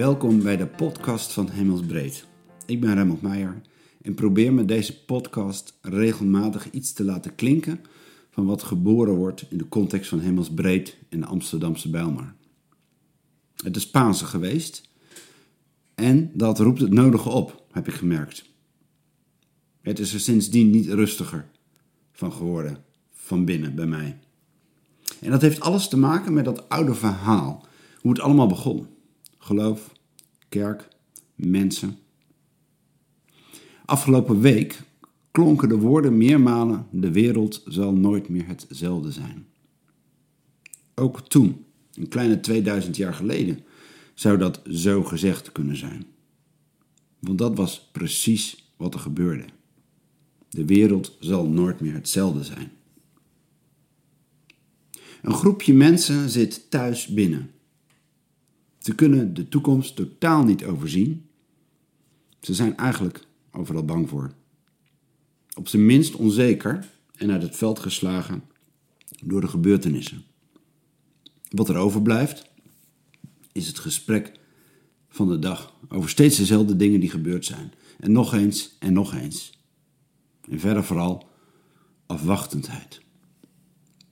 Welkom bij de podcast van Hemelsbreed. Ik ben Remmelt Meijer en probeer met deze podcast regelmatig iets te laten klinken van wat geboren wordt in de context van Hemelsbreed en de Amsterdamse Bijlmer. Het is Pasen geweest en dat roept het nodige op, heb ik gemerkt. Het is er sindsdien niet rustiger van geworden, van binnen bij mij. En dat heeft alles te maken met dat oude verhaal, hoe het allemaal begon. Geloof, kerk, mensen. Afgelopen week klonken de woorden meermalen: de wereld zal nooit meer hetzelfde zijn. Ook toen, een kleine 2000 jaar geleden, zou dat zo gezegd kunnen zijn. Want dat was precies wat er gebeurde. De wereld zal nooit meer hetzelfde zijn. Een groepje mensen zit thuis binnen. Ze kunnen de toekomst totaal niet overzien. Ze zijn eigenlijk overal bang voor. Op zijn minst onzeker en uit het veld geslagen door de gebeurtenissen. Wat er overblijft is het gesprek van de dag over steeds dezelfde dingen die gebeurd zijn. En nog eens en nog eens. En verder vooral afwachtendheid.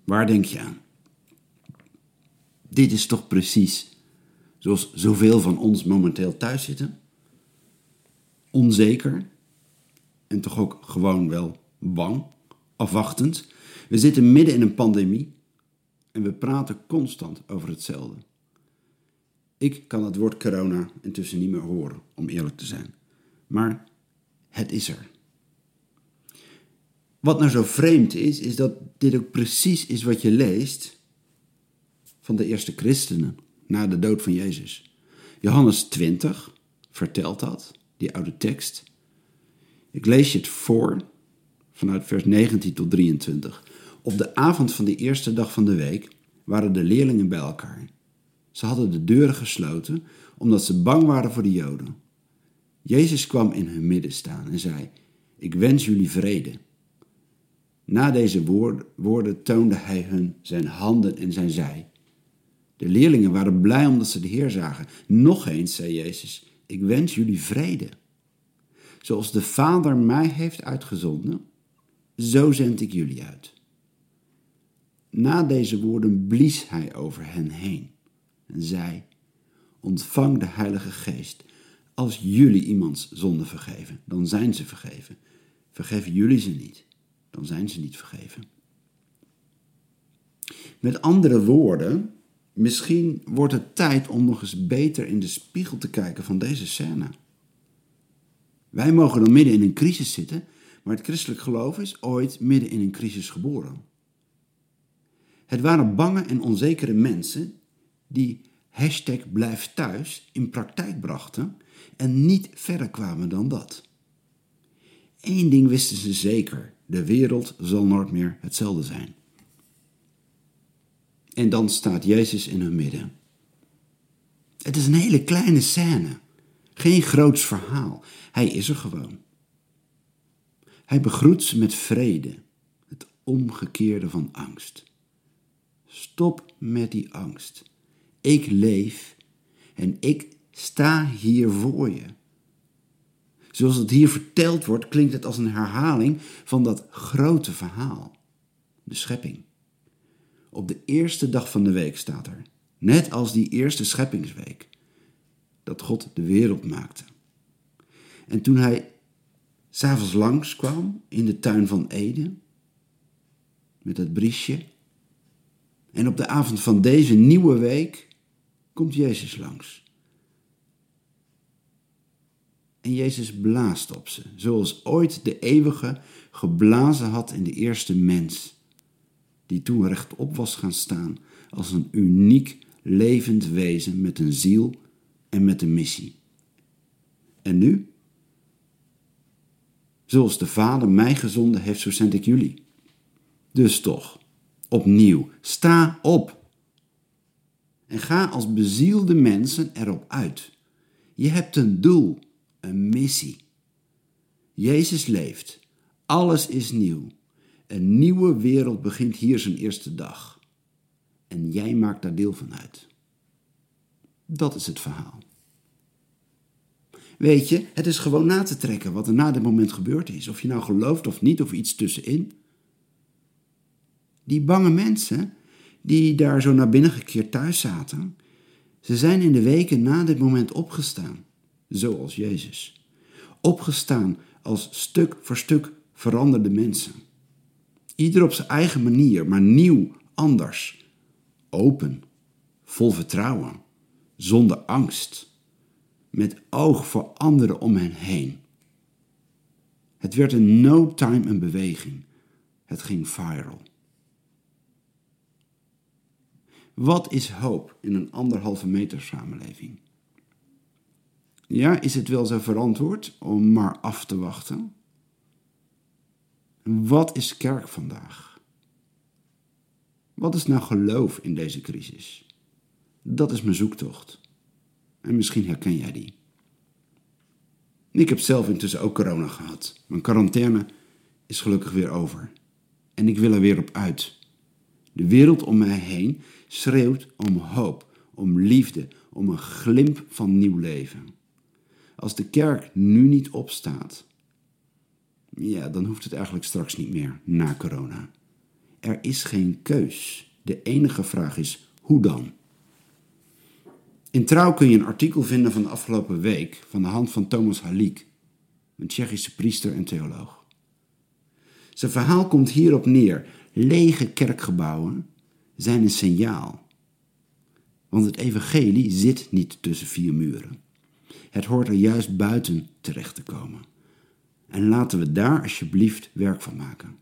Waar denk je aan? Dit is toch precies zoals zoveel van ons momenteel thuis zitten? Onzeker en toch ook gewoon wel bang, afwachtend. We zitten midden in een pandemie en we praten constant over hetzelfde. Ik kan het woord corona intussen niet meer horen, om eerlijk te zijn. Maar het is er. Wat nou zo vreemd is, is dat dit ook precies is wat je leest van de eerste christenen na de dood van Jezus. Johannes 20 vertelt dat, die oude tekst. Ik lees je het voor vanuit vers 19 tot 23. Op de avond van de eerste dag van de week waren de leerlingen bij elkaar. Ze hadden de deuren gesloten omdat ze bang waren voor de Joden. Jezus kwam in hun midden staan en zei: Ik wens jullie vrede. Na deze woorden toonde hij hun zijn handen en zijn zij. De leerlingen waren blij omdat ze de Heer zagen. Nog eens, zei Jezus, ik wens jullie vrede. Zoals de Vader mij heeft uitgezonden, zo zend ik jullie uit. Na deze woorden blies hij over hen heen en zei: Ontvang de Heilige Geest. Als jullie iemands zonde vergeven, dan zijn ze vergeven. Vergeven jullie ze niet, dan zijn ze niet vergeven. Met andere woorden, Misschien wordt het tijd om nog eens beter in de spiegel te kijken van deze scène. Wij mogen dan midden in een crisis zitten, maar het christelijk geloof is ooit midden in een crisis geboren. Het waren bange en onzekere mensen die hashtag blijf thuis in praktijk brachten en niet verder kwamen dan dat. Eén ding wisten ze zeker: de wereld zal nooit meer hetzelfde zijn. En dan staat Jezus in hun midden. Het is een hele kleine scène. Geen groots verhaal. Hij is er gewoon. Hij begroet ze met vrede, het omgekeerde van angst. Stop met die angst. Ik leef en ik sta hier voor je. Zoals het hier verteld wordt, klinkt het als een herhaling van dat grote verhaal, de schepping. Op de eerste dag van de week staat er, net als die eerste scheppingsweek, dat God de wereld maakte. En toen hij s'avonds langs kwam in de tuin van Eden, met dat briesje, en op de avond van deze nieuwe week komt Jezus langs. En Jezus blaast op ze, zoals ooit de eeuwige geblazen had in de eerste mens die toen rechtop was gaan staan als een uniek levend wezen met een ziel en met een missie. En nu? Zoals de Vader mij gezonden heeft, zo zend ik jullie. Dus toch, opnieuw, sta op. En ga als bezielde mensen erop uit. Je hebt een doel, een missie. Jezus leeft. Alles is nieuw. Een nieuwe wereld begint hier zijn eerste dag. En jij maakt daar deel van uit. Dat is het verhaal. Weet je, het is gewoon na te trekken wat er na dit moment gebeurd is. Of je nou gelooft of niet, of iets tussenin. Die bange mensen die daar zo naar binnen gekeerd thuis zaten, ze zijn in de weken na dit moment opgestaan, zoals Jezus. Opgestaan als stuk voor stuk veranderde mensen. Ieder op zijn eigen manier, maar nieuw, anders. Open, vol vertrouwen, zonder angst, met oog voor anderen om hen heen. Het werd in no time een beweging. Het ging viral. Wat is hoop in een anderhalve meter samenleving? Ja, is het wel zo verantwoord om maar af te wachten? Wat is kerk vandaag? Wat is nou geloof in deze crisis? Dat is mijn zoektocht. En misschien herken jij die. Ik heb zelf intussen ook corona gehad. Mijn quarantaine is gelukkig weer over. En ik wil er weer op uit. De wereld om mij heen schreeuwt om hoop, om liefde, om een glimp van nieuw leven. Als de kerk nu niet opstaat, ja, dan hoeft het eigenlijk straks niet meer na corona. Er is geen keus. De enige vraag is hoe dan? In Trouw kun je een artikel vinden van de afgelopen week van de hand van Thomas Halik, een Tsjechische priester en theoloog. Zijn verhaal komt hierop neer: lege kerkgebouwen zijn een signaal. Want het evangelie zit niet tussen vier muren. Het hoort er juist buiten terecht te komen. En laten we daar alsjeblieft werk van maken.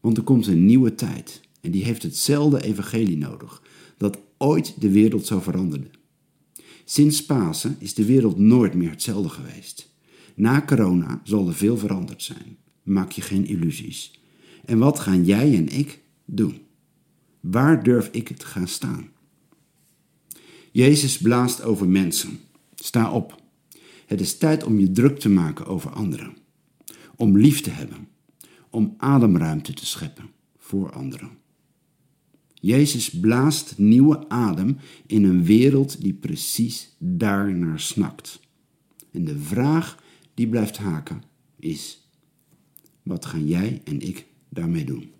Want er komt een nieuwe tijd en die heeft hetzelfde evangelie nodig dat ooit de wereld zo veranderde. Sinds Pasen is de wereld nooit meer hetzelfde geweest. Na corona zal er veel veranderd zijn. Maak je geen illusies. En wat gaan jij en ik doen? Waar durf ik te gaan staan? Jezus blaast over mensen. Sta op. Het is tijd om je druk te maken over anderen. Om lief te hebben. Om ademruimte te scheppen voor anderen. Jezus blaast nieuwe adem in een wereld die precies daarnaar snakt. En de vraag die blijft haken is: wat gaan jij en ik daarmee doen?